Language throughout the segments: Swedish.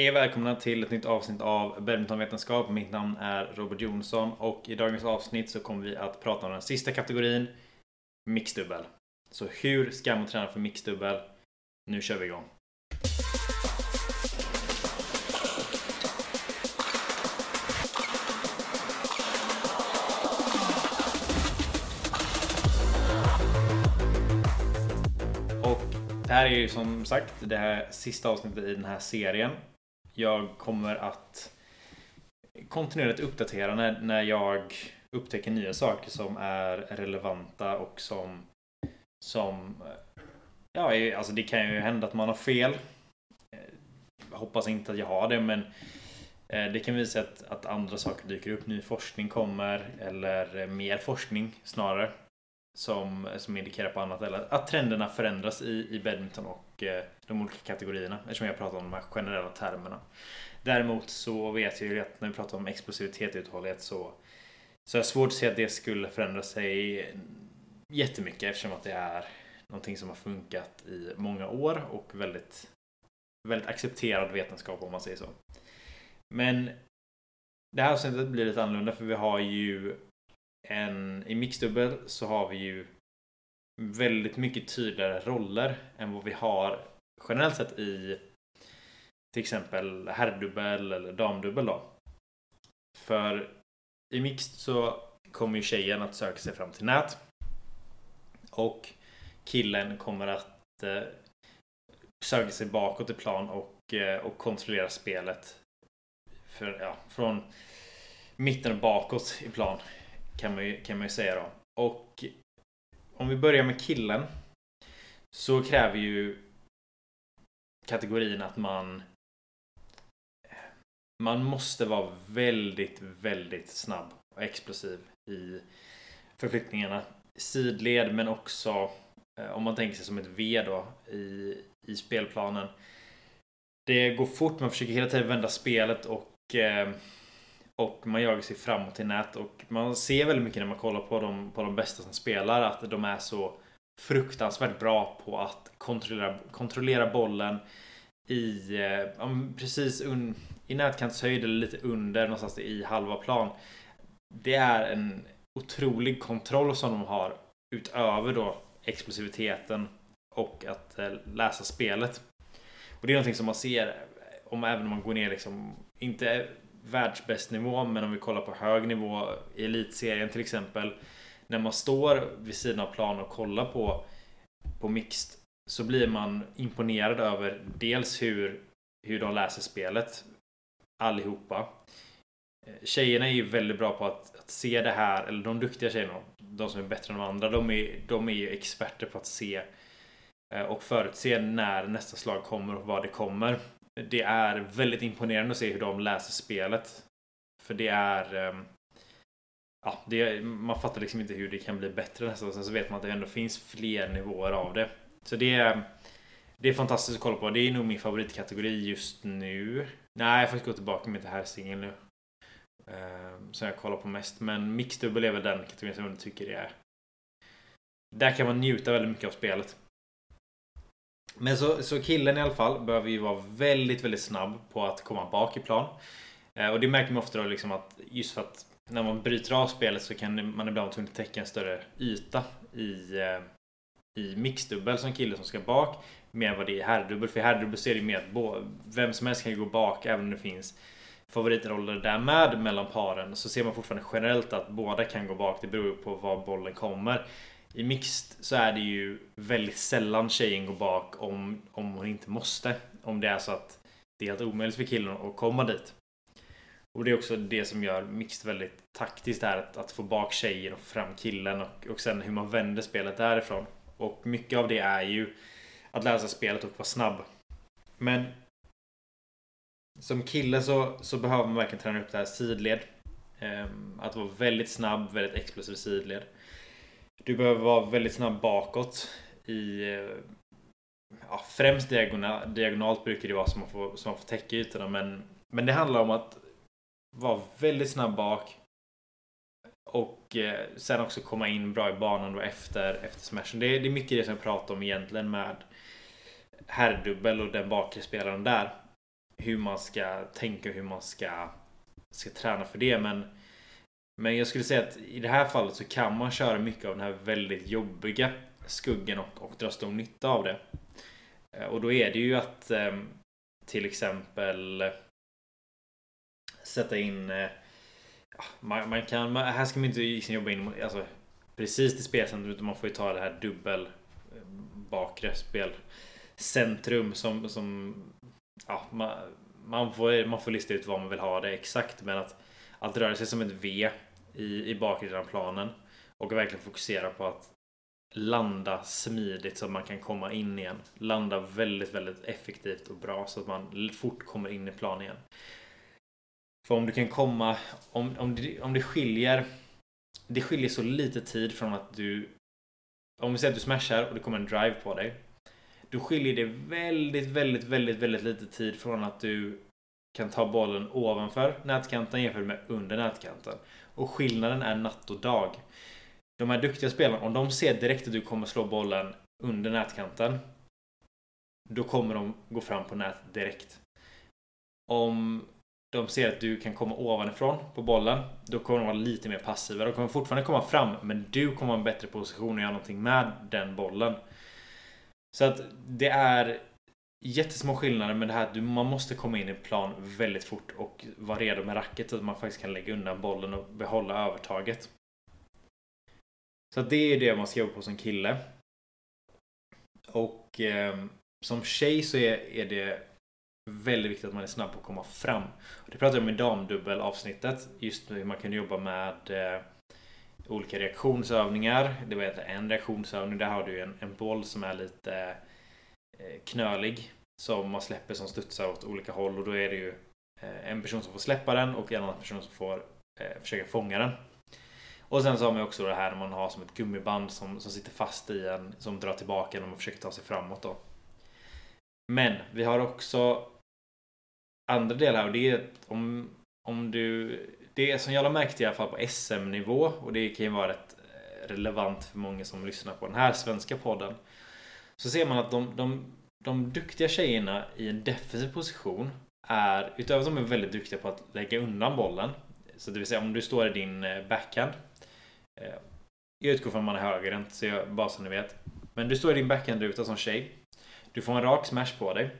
Hej och välkomna till ett nytt avsnitt av Badmintonvetenskap. Mitt namn är Robert Jonsson och i dagens avsnitt så kommer vi att prata om den sista kategorin Mixdubbel. Så hur ska man träna för mixdubbel? Nu kör vi igång. Och det här är ju som sagt det här sista avsnittet i den här serien. Jag kommer att kontinuerligt uppdatera när, när jag upptäcker nya saker som är relevanta och som som ja, alltså det kan ju hända att man har fel. Jag hoppas inte att jag har det, men eh, det kan visa att, att andra saker dyker upp. Ny forskning kommer eller eh, mer forskning snarare som, som indikerar på annat eller att trenderna förändras i, i badminton och de olika kategorierna eftersom jag pratar om de här generella termerna. Däremot så vet jag ju att när vi pratar om explosivitet och uthållighet så så jag har svårt att se att det skulle förändra sig jättemycket eftersom att det är någonting som har funkat i många år och väldigt väldigt accepterad vetenskap om man säger så. Men det här avsnittet blir lite annorlunda för vi har ju en i mixdubbel så har vi ju väldigt mycket tydligare roller än vad vi har generellt sett i till exempel herrdubbel eller damdubbel då. För i mixed så kommer ju tjejen att söka sig fram till nät. Och killen kommer att eh, söka sig bakåt i plan och, eh, och kontrollera spelet. För, ja, från mitten och bakåt i plan kan man ju, kan man ju säga då. Och om vi börjar med killen så kräver ju kategorin att man man måste vara väldigt, väldigt snabb och explosiv i förflyttningarna. Sidled men också eh, om man tänker sig som ett V då i, i spelplanen. Det går fort, man försöker hela tiden vända spelet och eh, och man jagar sig framåt i nät och man ser väldigt mycket när man kollar på de, på de bästa som spelar att de är så fruktansvärt bra på att kontrollera, kontrollera bollen i eh, precis un, i nätkantshöjd eller lite under någonstans i halva plan. Det är en otrolig kontroll som de har utöver då explosiviteten och att eh, läsa spelet. Och det är någonting som man ser om även om man går ner liksom inte världsbästnivå men om vi kollar på hög nivå i elitserien till exempel. När man står vid sidan av plan och kollar på på mixed så blir man imponerad över dels hur hur de läser spelet allihopa. Eh, tjejerna är ju väldigt bra på att, att se det här, eller de duktiga tjejerna, de som är bättre än de andra, de är, de är ju experter på att se eh, och förutse när nästa slag kommer och vad det kommer. Det är väldigt imponerande att se hur de läser spelet. För det är... Ehm, ja, det, man fattar liksom inte hur det kan bli bättre nästan. Sen så vet man att det ändå finns fler nivåer av det. Så det är... Det är fantastiskt att kolla på. Det är nog min favoritkategori just nu. Nej, jag får gå tillbaka med det här singeln nu. Ehm, som jag kollar på mest. Men mixdubbel är väl den kategorin som jag tycker det är. Där kan man njuta väldigt mycket av spelet. Men så, så killen i alla fall behöver ju vara väldigt, väldigt snabb på att komma bak i plan. Eh, och det märker man ofta då liksom att just för att när man bryter av spelet så kan man ibland vara tvungen att täcka en större yta i, eh, i mixdubbel som kille som ska bak. Mer än vad det är i herrdubbel. För i herrdubbel så är det mer att bo- vem som helst kan gå bak även om det finns favoritroller där med mellan paren. Så ser man fortfarande generellt att båda kan gå bak. Det beror ju på var bollen kommer. I mixed så är det ju väldigt sällan tjejen går bak om, om hon inte måste. Om det är så att det är helt omöjligt för killen att komma dit. Och det är också det som gör mixed väldigt taktiskt här. Att, att få bak tjejen och få fram killen och, och sen hur man vänder spelet därifrån. Och mycket av det är ju att läsa spelet och vara snabb. Men som kille så, så behöver man verkligen träna upp det här sidled. Ehm, att vara väldigt snabb, väldigt explosiv sidled. Du behöver vara väldigt snabb bakåt i ja, främst diagonal, diagonalt brukar det vara som man får, som man får täcka ytorna men, men det handlar om att vara väldigt snabb bak och eh, sen också komma in bra i banan då efter, efter smashen. Det, är- det är mycket det som jag pratar om egentligen med herrdubbel och den bakre spelaren där. hur man ska tänka, och hur man ska, ska träna för det. Men, men jag skulle säga att i det här fallet så kan man köra mycket av den här väldigt jobbiga skuggen och, och dra stor nytta av det. Eh, och då är det ju att ehm, till exempel sätta in eh, ah, man, man, kan, man, här ska man inte liksom jobba in alltså, precis till spelcentrum utan man får ju ta det här dubbel eh, bakre spelcentrum som, som ja, man, man, får, man får lista ut vad man vill ha det exakt men att, att röra sig som ett V i, i bakre delen av planen och verkligen fokusera på att landa smidigt så att man kan komma in igen. Landa väldigt, väldigt effektivt och bra så att man fort kommer in i plan igen. För om du kan komma, om, om, det, om det skiljer det skiljer så lite tid från att du om vi säger att du smashar och det kommer en drive på dig. Då skiljer det väldigt, väldigt, väldigt, väldigt lite tid från att du kan ta bollen ovanför nätkanten jämfört med under nätkanten. Och skillnaden är natt och dag. De här duktiga spelarna, om de ser direkt att du kommer slå bollen under nätkanten. Då kommer de gå fram på nät direkt. Om de ser att du kan komma ovanifrån på bollen. Då kommer de vara lite mer passiva. De kommer fortfarande komma fram men du kommer ha en bättre position och göra någonting med den bollen. Så att det är jättesmå skillnader men det här att du, man måste komma in i plan väldigt fort och vara redo med racket så att man faktiskt kan lägga undan bollen och behålla övertaget. Så det är det man ska jobba på som kille. Och eh, som tjej så är, är det väldigt viktigt att man är snabb på att komma fram. Det pratade jag om i damdubbel avsnittet. Just hur man kan jobba med eh, olika reaktionsövningar. Det var en reaktionsövning. Där har du en, en boll som är lite eh, Eh, knölig. Som man släpper som studsar åt olika håll. Och då är det ju eh, en person som får släppa den och en annan person som får eh, försöka fånga den. Och sen så har man också det här när man har som ett gummiband som, som sitter fast i en. Som drar tillbaka när man försöker ta sig framåt då. Men vi har också andra delar och det är om, om du... Det som jag har märkt i alla fall på SM-nivå och det kan ju vara rätt relevant för många som lyssnar på den här svenska podden. Så ser man att de, de, de duktiga tjejerna i en defensiv position är, utöver att de är väldigt duktiga på att lägga undan bollen. Så det vill säga om du står i din eh, backhand. Eh, jag utgår från att man är högerhänt, så jag, bara så ni vet. Men du står i din backhandruta som tjej. Du får en rak smash på dig.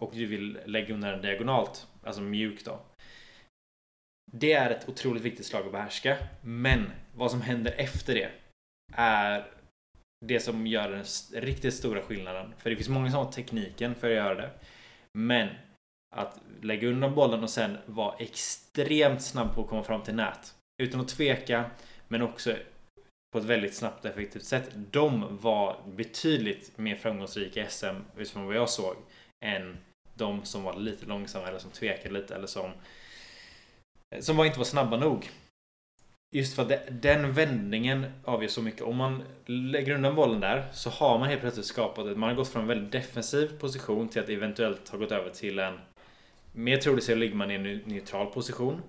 Och du vill lägga undan den diagonalt. Alltså mjukt då. Det är ett otroligt viktigt slag att behärska. Men vad som händer efter det är det som gör den riktigt stora skillnaden. För det finns många som har tekniken för att göra det. Men att lägga undan bollen och sen vara extremt snabb på att komma fram till nät. Utan att tveka, men också på ett väldigt snabbt och effektivt sätt. De var betydligt mer framgångsrika i SM utifrån vad jag såg än de som var lite långsamma eller som tvekade lite eller som som var inte var snabba nog. Just för att det, den vändningen avgör så mycket. Om man lägger undan bollen där så har man helt plötsligt skapat ett... Man har gått från en väldigt defensiv position till att eventuellt ha gått över till en... Mer troligt så ligger man i en neutral position.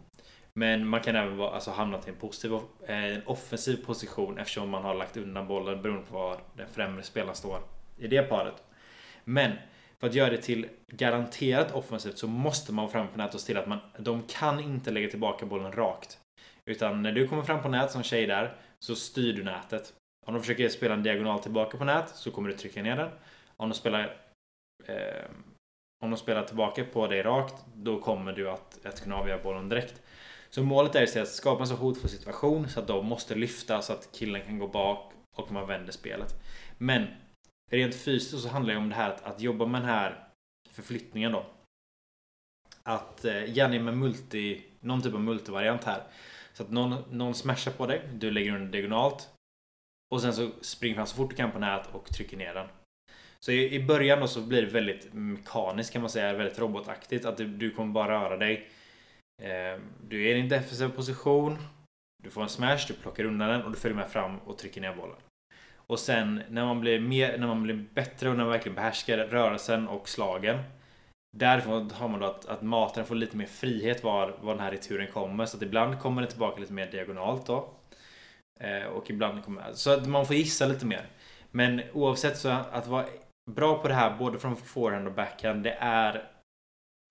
Men man kan även vara, alltså, hamna till en positiv, eh, en offensiv position eftersom man har lagt undan bollen beroende på var den främre spelaren står i det paret. Men för att göra det till garanterat offensivt så måste man vara framför nät och se till att man, de kan inte lägga tillbaka bollen rakt. Utan när du kommer fram på nät som tjej där så styr du nätet. Om de försöker spela en diagonal tillbaka på nät så kommer du trycka ner den. Om de spelar eh, om de spelar tillbaka på dig rakt då kommer du att, att kunna avgöra bollen direkt. Så målet är att skapa en så hotfull situation så att de måste lyfta så att killen kan gå bak och man vänder spelet. Men rent fysiskt så handlar det om det här att, att jobba med den här förflyttningen då. Att eh, gärna med multi, någon typ av multivariant här. Så att någon, någon smashar på dig, du lägger den diagonalt. Och sen så springer fram så fort du kan på nät och trycker ner den. Så i, i början då så blir det väldigt mekaniskt kan man säga, väldigt robotaktigt. Att du, du kommer bara röra dig. Eh, du är i din defensiva position. Du får en smash, du plockar undan den och du följer med fram och trycker ner bollen. Och sen när man blir, mer, när man blir bättre och när man verkligen behärskar rörelsen och slagen. Därifrån har man då att, att mataren får lite mer frihet var, var den här returen kommer. Så att ibland kommer den tillbaka lite mer diagonalt då. Eh, och ibland kommer... Så att man får gissa lite mer. Men oavsett så att vara bra på det här både från forehand och backhand. Det är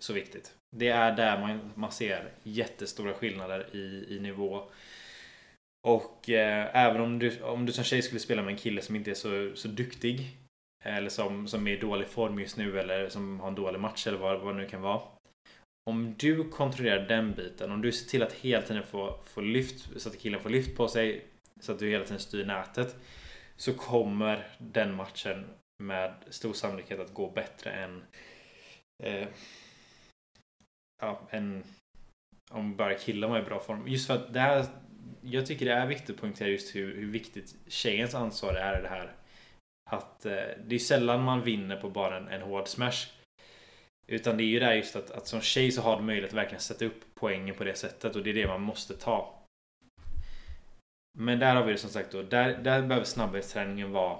så viktigt. Det är där man, man ser jättestora skillnader i, i nivå. Och eh, även om du, om du som tjej skulle spela med en kille som inte är så, så duktig. Eller som, som är i dålig form just nu eller som har en dålig match eller vad, vad det nu kan vara. Om du kontrollerar den biten, om du ser till att hela tiden få, få lyft, så att killen får lyft på sig, så att du hela tiden styr nätet. Så kommer den matchen med stor sannolikhet att gå bättre än eh, ja, än om bara killen var i bra form. Just för att det här jag tycker det är viktigt att poängtera just hur, hur viktigt tjejens ansvar är i det här. Att eh, det är sällan man vinner på bara en, en hård smash. Utan det är ju där just att, att som tjej så har du möjlighet att verkligen sätta upp poängen på det sättet och det är det man måste ta. Men där har vi det som sagt då. Där, där behöver snabbhetsträningen vara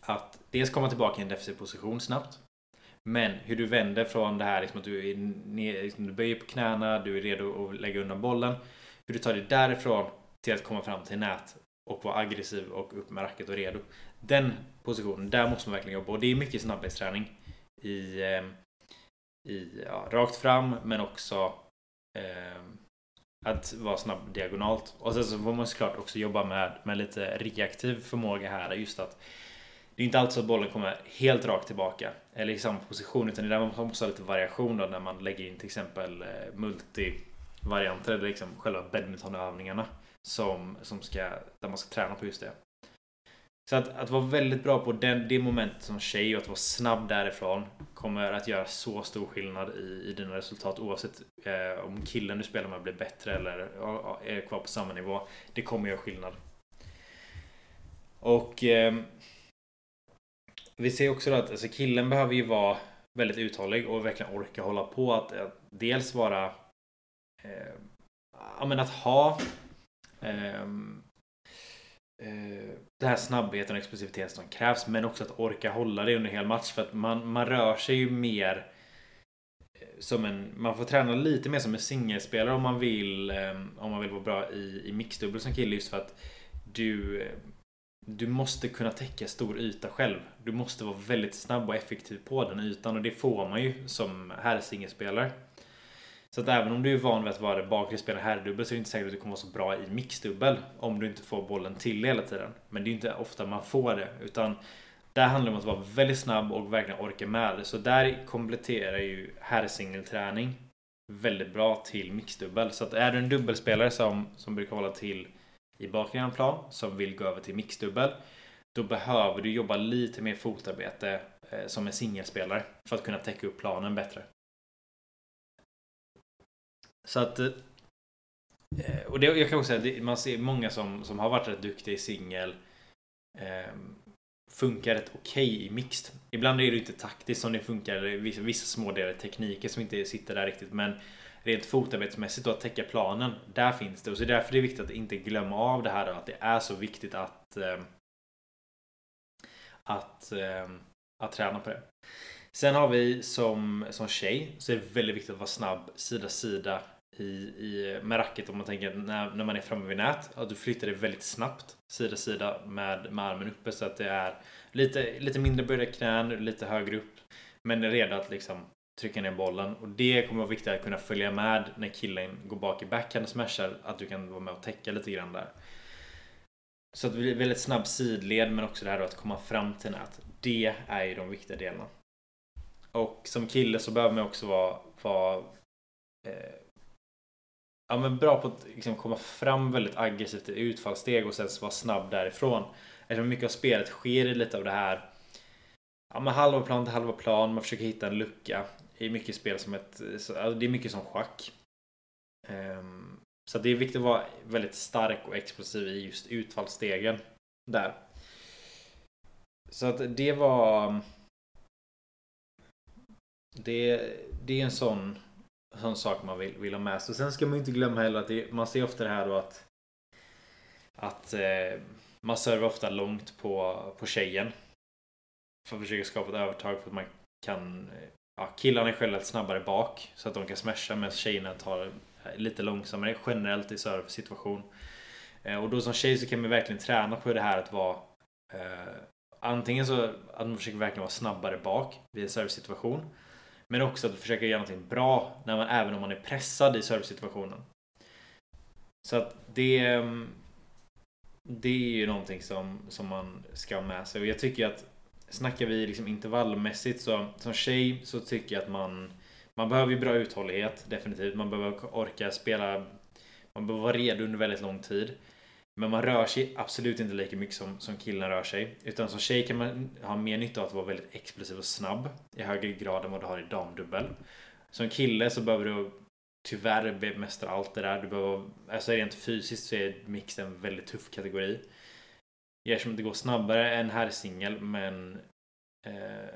att dels komma tillbaka i en defensiv position snabbt. Men hur du vänder från det här liksom att du, är ner, liksom du böjer på knäna, du är redo att lägga undan bollen. Hur du tar dig därifrån till att komma fram till nät och vara aggressiv och upp med racket och redo. Den positionen, där måste man verkligen jobba och det är mycket snabbhetsträning i, ehm, i ja, rakt fram men också eh, att vara snabb diagonalt. Och sen så får man såklart också jobba med, med lite reaktiv förmåga här. Just att det är inte alltid så att bollen kommer helt rakt tillbaka eller i samma position utan det är där man måste ha lite variation då när man lägger in till exempel eh, multi varianter eller liksom själva badmintonövningarna som, som ska, där man ska träna på just det. Så att, att vara väldigt bra på den, det momentet som tjej och att vara snabb därifrån kommer att göra så stor skillnad i, i dina resultat oavsett eh, om killen du spelar med blir bättre eller är kvar på samma nivå. Det kommer göra skillnad. Och eh, vi ser också då att alltså, killen behöver ju vara väldigt uthållig och verkligen orka hålla på att, att dels vara eh, ja, men att ha eh, eh, den här snabbheten och explosiviteten som krävs men också att orka hålla det under hel match för att man, man rör sig ju mer eh, som en, man får träna lite mer som en singelspelare om man vill ehm, om man vill vara bra i, i mixdubbel som kille just för att du eh, du måste kunna täcka stor yta själv. Du måste vara väldigt snabb och effektiv på den ytan och det får man ju som herrsingelspelare. Så att även om du är van vid att vara bakre spelare herrdubbel så är det inte säkert att du kommer vara så bra i mixdubbel om du inte får bollen till hela tiden. Men det är inte ofta man får det utan där handlar det om att vara väldigt snabb och verkligen orka med det. Så där kompletterar ju herrsingelträning väldigt bra till mixdubbel. Så att är du en dubbelspelare som, som brukar hålla till i bakre plan som vill gå över till mixdubbel då behöver du jobba lite mer fotarbete eh, som en singelspelare för att kunna täcka upp planen bättre. Så att... Eh, och det, jag kan också säga, att man ser många som, som har varit rätt duktiga i singel eh, funkar rätt okej okay i mixed. Ibland är det inte taktiskt som det funkar, eller vissa, vissa små delar tekniker som inte sitter där riktigt, men rent fotarbetsmässigt och att täcka planen, där finns det. Och så är det därför det är viktigt att inte glömma av det här då, att det är så viktigt att eh, att, eh, att träna på det. Sen har vi som, som tjej så är det väldigt viktigt att vara snabb sida sida i, i, med racket om man tänker när, när man är framme vid nät. Att du flyttar dig väldigt snabbt sida sida med, med armen uppe så att det är lite, lite mindre böjda knän, lite högre upp. Men är redo att liksom trycka ner bollen. Och det kommer vara viktigt att kunna följa med när killen går bak i backhand och smashar. Att du kan vara med och täcka lite grann där. Så att det blir väldigt snabb sidled men också det här då att komma fram till nät. Det är ju de viktiga delarna. Och som kille så behöver man också vara, vara eh, ja, men bra på att liksom komma fram väldigt aggressivt i utfallssteg och sen vara snabb därifrån. Eftersom mycket av spelet sker i lite av det här ja, men halva plan till halva plan. Man försöker hitta en lucka. Det är mycket spel som ett... det är mycket som schack. Um, så det är viktigt att vara väldigt stark och explosiv i just utfallsstegen. Där. Så att det var... Det, det är en sån, sån sak man vill, vill ha med sig. Sen ska man inte glömma heller att det, man ser ofta det här då att att eh, man servar ofta långt på, på tjejen. För att försöka skapa ett övertag för att man kan eh, ja, killarna är generellt snabbare bak så att de kan smasha medan tjejerna tar eh, lite långsammare generellt i serve-situation. Eh, och då som tjej så kan man verkligen träna på det här att vara eh, Antingen så att man försöker verkligen vara snabbare bak vid en serve-situation men också att försöka göra någonting bra när man, även om man är pressad i servicesituationen. Så att det... Ehm, det är ju någonting som, som man ska ha med sig. Och jag tycker att Snackar vi liksom intervallmässigt så som tjej så tycker jag att man Man behöver ju bra uthållighet definitivt. Man behöver orka spela Man behöver vara redo under väldigt lång tid. Men man rör sig absolut inte lika mycket som, som killen rör sig. Utan som tjej kan man ha mer nytta av att vara väldigt explosiv och snabb. I högre grad än vad du har i damdubbel. Som kille så behöver du tyvärr bemästra allt det där. Du behöver, alltså rent fysiskt så är mix en väldigt tuff kategori. Eftersom det går snabbare än herrsingel men eh,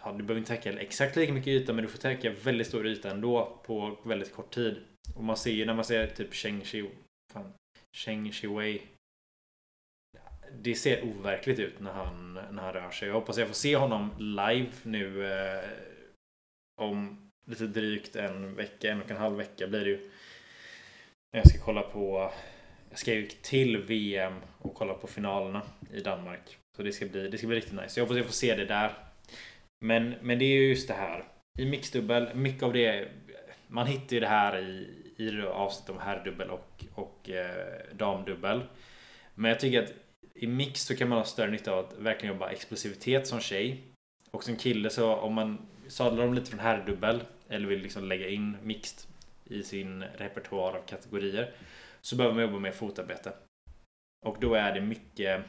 ja, du behöver inte täcka exakt lika mycket yta men du får täcka väldigt stor yta ändå på väldigt kort tid. Och man ser ju när man ser typ Cheng Shi fan, Cheng Shiwei det ser overkligt ut när han, när han rör sig. Jag hoppas jag får se honom live nu eh, om lite drygt en vecka, en och en halv vecka blir det ju. Jag ska kolla på jag ska ju till VM och kolla på finalerna i Danmark. Så det ska bli, det ska bli riktigt nice. Jag hoppas jag får se det där. Men, men det är ju just det här. I mixdubbel, mycket av det man hittar ju det här i, i avsnitt om herrdubbel och, och eh, damdubbel. Men jag tycker att i mix så kan man ha större nytta av att verkligen jobba explosivitet som tjej. Och som kille så om man sadlar om lite från herrdubbel eller vill liksom lägga in mixed i sin repertoar av kategorier så behöver man jobba med fotarbete. Och då är det mycket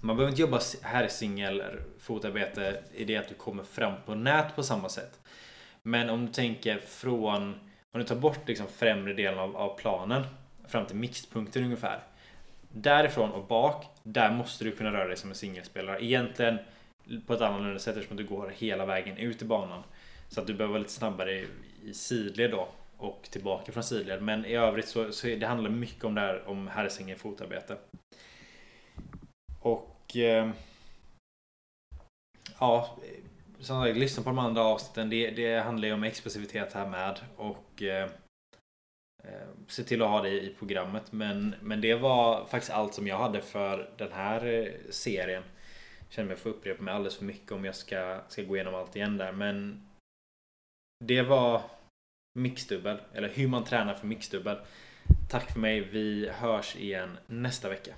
man behöver inte jobba här singel fotarbete i det att du kommer fram på nät på samma sätt. Men om du tänker från om du tar bort liksom främre delen av, av planen fram till mixpunkten ungefär. Därifrån och bak, där måste du kunna röra dig som en singelspelare. Egentligen på ett annorlunda sätt eftersom du går hela vägen ut i banan. Så att du behöver vara lite snabbare i, i sidled då och tillbaka från sidled. Men i övrigt så, så det handlar mycket om det här om herrsingel fotarbete. Och eh, ja, som sagt, lyssna på de andra avsnitten. Det, det handlar ju om explosivitet här med. Och eh, eh, se till att ha det i programmet. Men, men det var faktiskt allt som jag hade för den här eh, serien. Jag känner mig få upprepa mig alldeles för mycket om jag ska, ska gå igenom allt igen där. Men det var mixdubbel. Eller hur man tränar för mixdubbel. Tack för mig. Vi hörs igen nästa vecka.